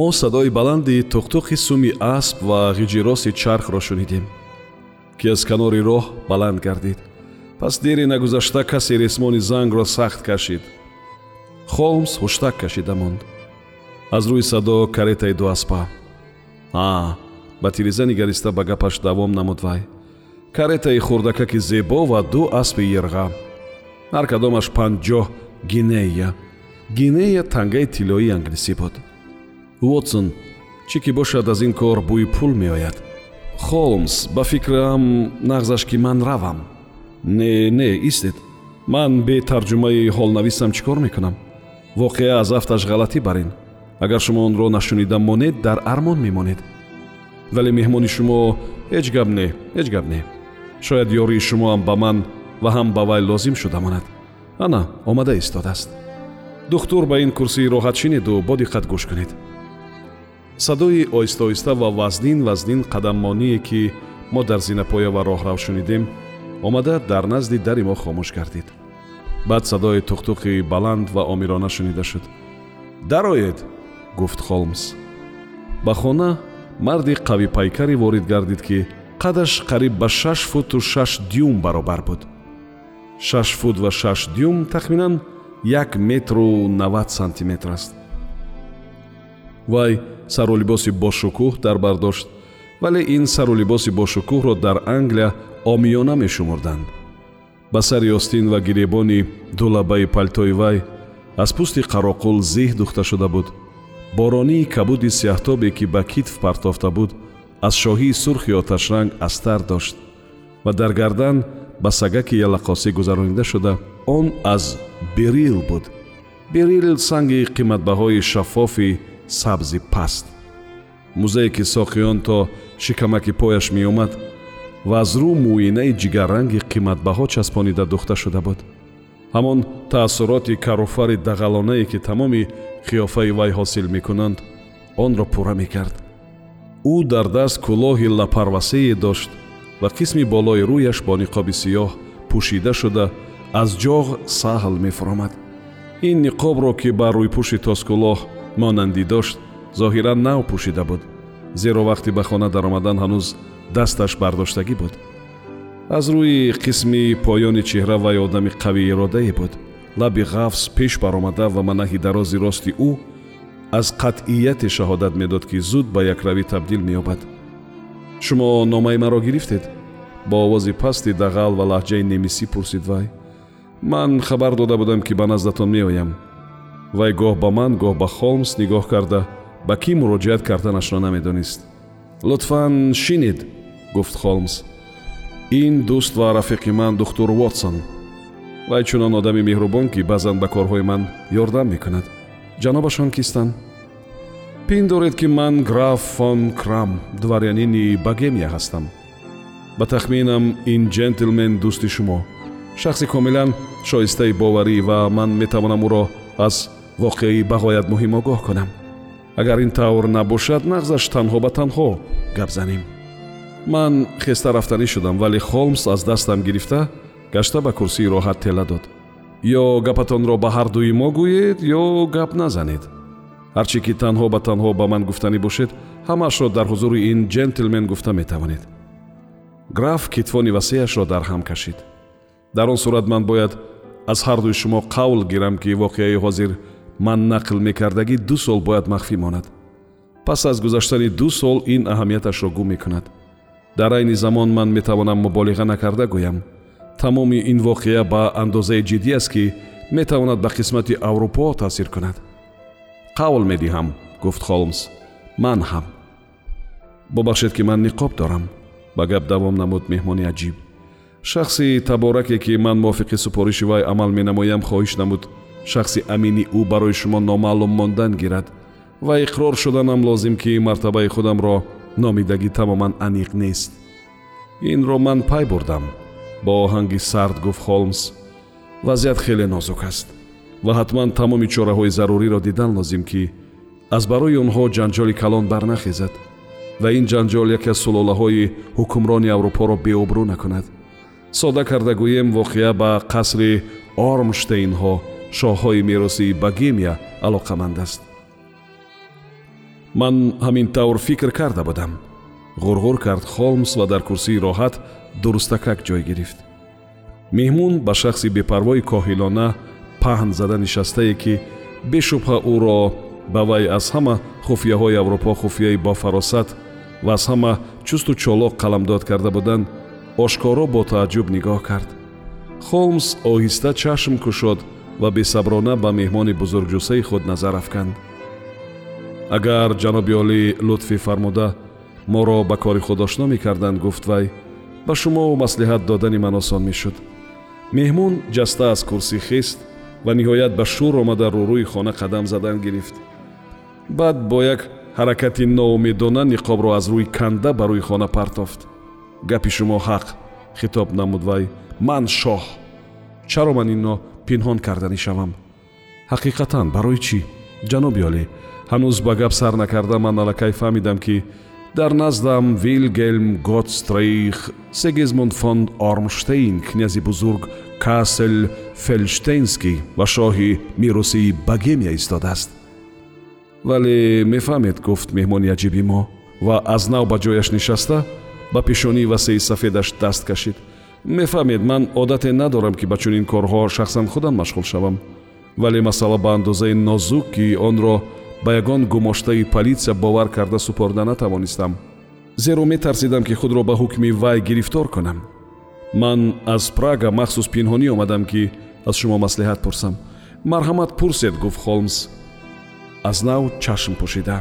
мо садои баланди тухтуқи суми асп ва ғиҷироси чархро шунидем ки аз канори роҳ баланд гардид. Пас дери нагузашта касе ресмони зангро сахт кашид. Холмс хуштак кашида монд. Аз рӯи садо каретаи дуаспа а ба тиреза нигариста ба гапаш давом намуд вай. Каретаи хурдакаки зебо ва ду аспи ерға. Ҳар кадомаш панҷоҳ гинея. Гинея тангаи тиллои англисӣ буд вотсон чӣ ки бошад аз ин кор бӯи пул меояд? Холмс ба фикрам нағзаш ки ман равам. Не не истед. Ман бе тарҷумаи ҳолнависам чӣ кор мекунам? Воқеа аз афташ ғалатӣ бар ин. Агар шумо онро нашунида монед дар армон мемонед. Вале меҳмони шумо ҳеҷ гап не ҳеҷ гап не. Шояд ёрии шумоам ба ман ва ҳам ба вай лозим шуда монад. Ана омада истодааст духтур ба ин курсии роҳат шинеду бо диққат гӯш кунед садои оҳиста-оҳиста ва вазнин вазнин қадаммоние ки мо дар зинапоява роҳрав шунидем омада дар назди дари мо хомӯш гардид. Баъд садои тухтуқи баланд ва омирона шунида шуд. Дароед гуфт холмс. Ба хона марди қавипайкаре ворид гардид ки қадаш қариб ба шаш футу шаш дюм баробар буд. Шаш фут ва шаш дюм тахминан як метру навад сантиметр аст вай сарулибоси бошукӯҳ дар бар дошт вале ин сарулибоси бошукӯҳро дар англия омиёна мешумурданд ба сари остин ва гиребони дулабаи палтои вай аз пӯсти қароқул зеҳ духта шуда буд. Боронии кабуди сиҳтобе ки ба китф партофта буд аз шоҳии сурхи оташранг астар дошт ва дар гардан ба сагаки ялақосӣ гузаронида шуда он аз берил буд. Берил санги қиматбаҳои шаффофи сабзи паст. Музее ки соқи он то шикамаки пояш меомад ва аз рӯ муоинаи ҷигарранги қиматбаҳо часпонида духта шуда буд. Ҳамон таассуроти каруфари дағалонае ки тамоми қиёфаи вай ҳосил мекунанд онро пурра мекард. Ӯ дар даст кӯлоҳи лапарвасее дошт ва қисми болои рӯяш бо ниқоби сиёҳ пӯшида шуда аз ҷоғ саҳл мефуромад. Ин ниқобро ки бар рӯйпӯши тоскӯлоҳ монандӣ дошт зоҳиран нав пӯшида буд. Зеро вақти ба хона даромадан ҳанӯз дасташ бардоштагӣ буд. Аз рӯи қисми поёни чеҳра вай одами қавииродае буд. Лаби ғафз пеш баромада ва манаҳи дарози рости ӯ аз қатъияте шаҳодат медод ки зуд ба якравӣ табдил меёбад. Шумо номаи маро гирифтед? Бо овози пасти дағал ва лаҳҷаи немисӣ пурсид вай. Ман хабар дода будам ки ба наздатон меоям вай гоҳ ба ман гоҳ ба холмс нигоҳ карда ба кӣ муроҷиат карданашро намедонист? Лутфан шинед гуфт холмс. Ин дӯст ва рафиқи ман духтур вотсон. Вай чунон одами меҳрубон ки баъзан ба корҳои ман ёрдам мекунад. Ҷанобашон кистанд пиндоред ки ман граф фон крам дворянини багемия ҳастам. Ба тахминам ин ҷентлмен дӯсти шумо. Шахси комилан шоистаи боварӣ ва ман метавонам ӯро аз воқеаи бағоят муҳим огоҳ кунам. Агар ин тавр набошад нағзаш танҳо ба танҳо гап занем. Ман хеста рафтанӣ шудам вале холмс аз дастам гирифта гашта ба курсии роҳат тела дод. Ё гапатонро ба ҳардуи мо гӯед ё гап назанед. Ҳарчӣ ки танҳо ба танҳо ба ман гуфтанӣ бошед ҳамаашро дар ҳузури ин ҷентлмен гуфта метавонед. Граф китфони васеяшро дар ҳам кашид. Дар он сурат ман бояд аз ҳардуи шумо қавл гирам ки воқеаи ҳозир ман нақл мекардагӣ ду сол бояд махфӣ монад. Пас аз гузаштани ду сол ин аҳамияташро гум мекунад. Дар айни замон ман метавонам муболиға накарда гӯям. Тамоми ин воқеа ба андозаи ҷиддӣ аст ки метавонад ба қисмати аврупо таъсир кунад. Қавл медиҳам гуфт холмс ман ҳам. Бубахшед ки ман ниқоб дорам ба гап давом намуд меҳмони аҷиб. Шахси табораке ки ман мувофиқи супориши вай амал менамоям хоҳиш намуд шахси амини ӯ барои шумо номаълум мондан гирад ва иқрор шуданам лозим ки мартабаи худамро номидагӣ тамоман аниқ нест. Инро ман пай бурдам. Бо оҳанги сард гуфт холмс вазъият хеле нозук аст ва ҳатман тамоми чораҳои заруриро дидан лозим ки аз барои онҳо ҷанҷоли калон барнахезад ва ин ҷанҷол яке аз сулолаҳои ҳукмрони аврупоро беобрӯ накунад. Сода карда гӯем воқеа ба қасри ормштейнҳо шоҳҳои меросии богемия алоқаманд аст. Ман ҳамин тавр фикр карда будам. Ғурғур кард холмс ва дар курсии роҳат дурустакак ҷой гирифт. Меҳмун ба шахси бепарвои коҳилона паҳн зада нишастае ки бешубҳа ӯро ба вай аз ҳама хуфияҳои аврупо хуфияи бофаросат ва аз ҳама чусту чолоқ қаламдод карда буданд ошкоро бо тааҷҷуб нигоҳ кард. Холмс оҳиста чашм кушод ва бесаброна ба меҳмони бузургҷусаи худ назар афканд. Агар ҷаноби олӣ лутфӣ фармуда моро ба кори худ ошно мекарданд гуфт вай ба шумо маслиҳат додани ман осон мешуд. Меҳмун ҷаста аз курсӣ хист ва ниҳоят ба шур омада рӯрӯи хона қадам задан гирифт. Баъд бо як ҳаракати ноумедона ниқобро аз рӯи канда ба рӯи хона партофт. Гапи шумо ҳақ хитоб намуд вай. Ман шоҳ. Чаро ман ино пинҳон карданӣ шавам ҳақиқатан барои чӣ? Ҷаноби олӣ ҳанӯз ба гап сар накарда ман аллакай фаҳмидам ки дар наздам вилгелм готстрейх сегизмунд фон ормштейн князи бузург касл фелштейнский ва шоҳи меросии богемия истодааст. Вале мефаҳмед гуфт меҳмони аҷиби мо ва аз нав ба ҷояш нишаста ба пешонии васеи сафедаш даст кашид мефаҳмед ман одате надорам ки ба чунин корҳо шахсан худам машғул шавам. Вале масъала ба андозаи нозук ки онро ба ягон гумоштаи политсия бовар карда супорда натавонистам. Зеро метарсидам ки худро ба ҳукми вай гирифтор кунам ман аз прага махсус пинҳонӣ омадам ки аз шумо маслиҳат пурсам. Марҳамат пурсед гуфт холмс. Аз нав чашм пӯшида.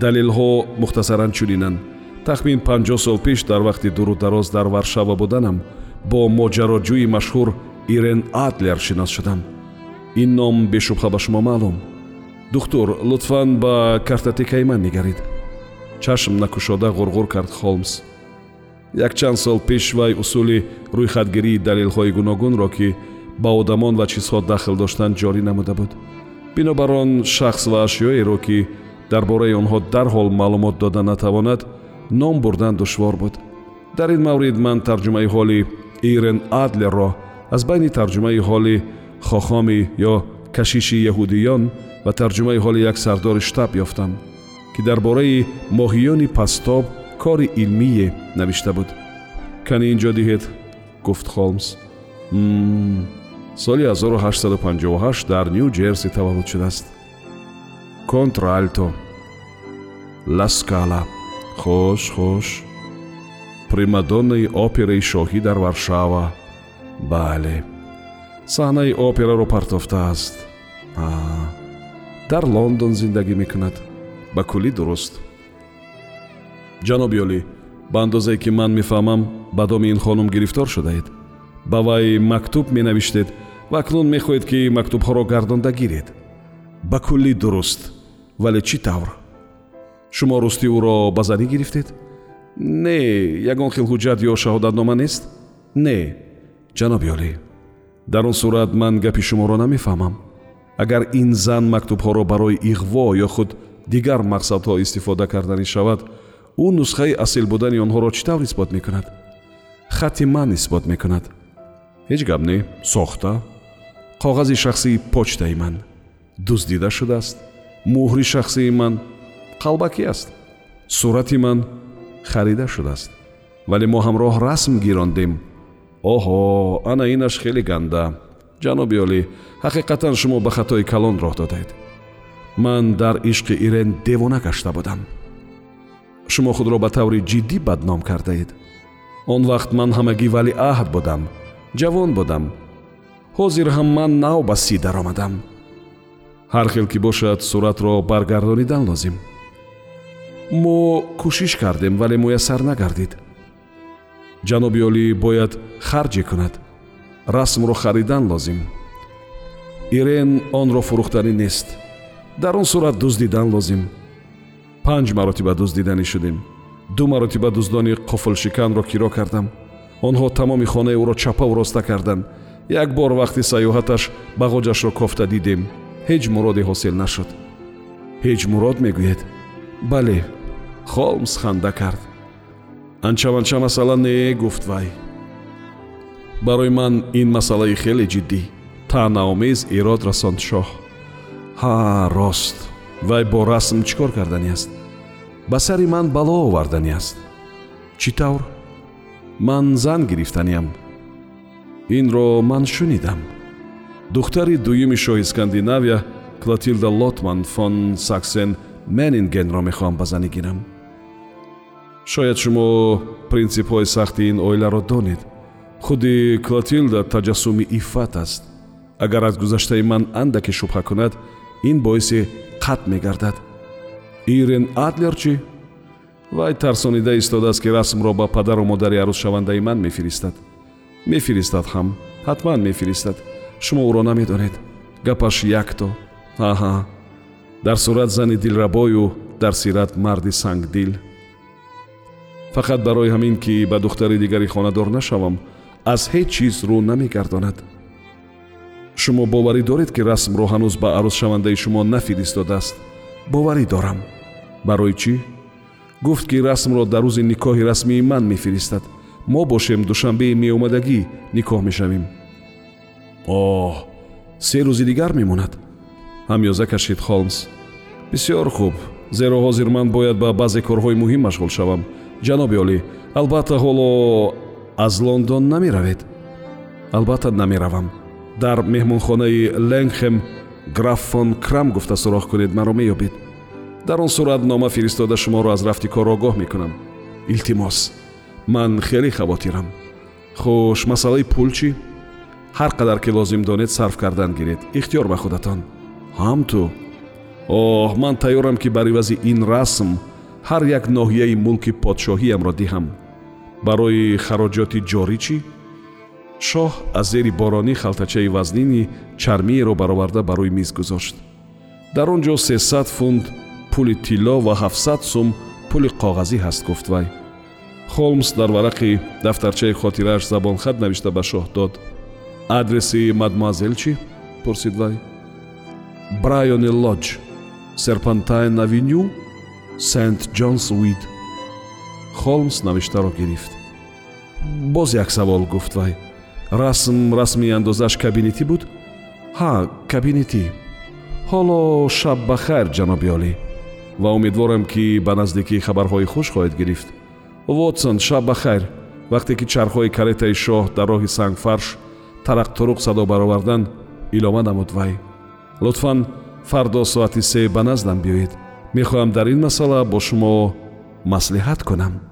Далелҳо мухтасаран чунинанд тахмин панҷоҳ сол пеш дар вақти дуру дароз дар варшава буданам. Бо моҷароҷӯи машҳур ирен адлер шинос шудам. Ин ном бешубҳа ба шумо маълум. Духтур лутфан ба картотекаи ман нигарид? Чашм накушода ғурғур кард холмс. Якчанд сол пеш вай усули рӯйхатгирии далелҳои гуногунро ки ба одамон ва чизҳо дахл доштанд ҷорӣ намуда буд. Бинобар он шахс ва ашёеро ки дар бораи онҳо дарҳол маълумот дода натавонад ном бурдан душвор буд дар ин маврид ман тарҷумаи ҳоли ирен адлерро аз байни тарҷумаи ҳоли хохоми ё кашиши яҳудиён ва тарҷумаи ҳоли як сардори штаб ёфтам ки дар бораи моҳиёни пастоб кори илмие навишта буд кани ин ҷо диҳед гуфт холмс соли 1858 дар ню ҷерси таваллуд шудааст контралто ласкала хуш хуш примадоннаи операи шоҳӣ дар варшава. Бале. Саҳнаи операро партофтааст дар лондон зиндагӣ мекунад. Ба куллӣ дуруст? Ҷаноби олӣ ба андозае ки ман мефаҳмам ба доми ин хонум гирифтор шудаед. Ба вай мактуб менавиштед ва акнун мехоҳед ки мактубҳоро гардонда гиред ба куллӣ дуруст. Вале чӣ тавр шумо русти ӯро ба занӣ гирифтед? Не ягон хел ҳуҷҷат ё шаҳодатнома нест? Не. Ҷаноби олӣ дар он сурат ман гапи шуморо намефаҳмам. Агар ин зан мактубҳоро барои иғво ё худ дигар мақсадҳо истифода карданӣ шавад ӯ нусхаи асил будани онҳоро чӣ тавр исбот мекунад? Хати ман исбот мекунад. Ҳеҷ гап не сохта. Коғази шахсии почтаи ман дуздида шудааст. Муҳри шахсии ман қалбакӣ аст. Сурати ман харида шудааст. Вале мо ҳамроҳ расм гирондем. Оҳо ана инаш хеле ганда. Ҷаноби олӣ ҳақиқатан шумо ба хатои калон роҳ додаед ман дар ишқи ирен девона гашта будам. Шумо худро ба таври ҷиддӣ бадном кардаед он вақт ман ҳамагӣ валиаҳд будам ҷавон будам. Ҳозир ҳам ман нав ба сӣ даромадам. Ҳар хел ки бошад суратро баргардонидан лозим мо кӯшиш кардем вале муяссар нагардид. Ҷаноби олӣ бояд харҷе кунад. Расмро харидан лозим. Ирен онро фурӯхтанӣ нест. Дар он сурат дуздидан лозим. Панҷ маротиба дуздиданӣ шудем. Ду маротиба дуздони қуфлшиканро киро кардам. Онҳо тамоми хонаи ӯро чапаву роста карданд як бор вақти саёҳаташ бағоҷашро кофта дидем. Ҳеҷ муроде ҳосил нашуд. Ҳеҷ мурод мегӯед бале холмс ханда кард. Анчаванча масъала не гуфт вай. Барои ман ин масъалаи хеле ҷиддӣ. Таънаомез ирод расонд шоҳ. Ҳа рост. Вай бо расм чӣ кор кардани аст? Ба сари ман бало овардани аст. Чӣ тавр? Ман зан гирифтаниам инро ман шунидам. Духтари дуюми шоҳи скандинавия клотилда лотман фон саксен менингенро мехоҳам ба занӣ гирам шояд шумо принсипҳои сахти ин оиларо донед. Худи клотилда таҷассуми иффат аст. Агар аз гузаштаи ман андаке шубҳа кунад ин боиси қатъ мегардад. Ирен адлер чӣ? Вай тарсонида истодааст ки расмро ба падару модари арӯзшавандаи ман мефиристад. Мефиристад ҳам ҳатман мефиристад. Шумо ӯро намедонед. Гапаш якто аҳа. Дар сурат зани дилрабою дар сират марди сангдил фақат барои ҳамин ки ба духтари дигари хонадор нашавам аз ҳеҷ чиз рӯ намегардонад. Шумо боварӣ доред ки расмро ҳанӯз ба арӯзшавандаи шумо нафиристодааст боварӣ дорам. Барои чӣ? Гуфт ки расмро дар рӯзи никоҳи расмии ман мефиристад. Мо бошем душанбеи меомадагӣ никоҳ мешавем. Оҳ се рӯзи дигар мемонад. Ҳамёза кашид холмс. Бисёр хуб. Зеро ҳозир ман бояд ба баъзе корҳои муҳим машғул шавам ҷаноби олӣ албатта ҳоло аз лондон намеравед. Албатта намеравам. Дар меҳмонхонаи ленгхем граф фон крам гуфта суроғ кунед маро меёбед. Дар он сурат нома фиристода шуморо аз рафти кор огоҳ мекунам. Илтимос ман хеле хавотирам. Хуш масъалаи пул чӣ? Ҳар қадар ки лозим донед сарф кардан гиред. Ихтиёр ба худатон. Ҳам ту. Оҳ ман тайёрам ки бар ивази ин расм ҳар як ноҳияи мулки подшоҳиамро диҳам. Барои хароҷоти ҷорӣ чӣ? Шоҳ аз зери боронӣ халтачаи вазнини чармиеро бароварда ба рӯи миз гузошт. Дар он ҷо сесад фунт пули тилло ва ҳафтсад сум пули коғазӣ ҳаст гуфт вай. Холмс дар варақи дафтарчаи хотирааш забонхат навишта ба шоҳ дод. Адреси мадмуазел чӣ? Пурсид вай. Брайони лоҷ серпантайн авеню сент ҷонс уид холмс навиштаро гирифт. Боз як савол гуфт вай. Расм расми андозааш кабинетӣ буд? Ҳа кабинетӣ ҳоло шаб ба хайр ҷаноби олӣ. Ва умедворам ки ба наздикӣ хабарҳои хуш хоҳед гирифт. Вотсон шаб ба хайр. Вақте ки чархҳои каретаи шоҳ дар роҳи сангфарш тарақтуруқ садо бароварданд илова намуд вай. Лутфан фардо соати се ба наздам биёед мехоҳам дар ин масъала бо шумо маслиҳат кунам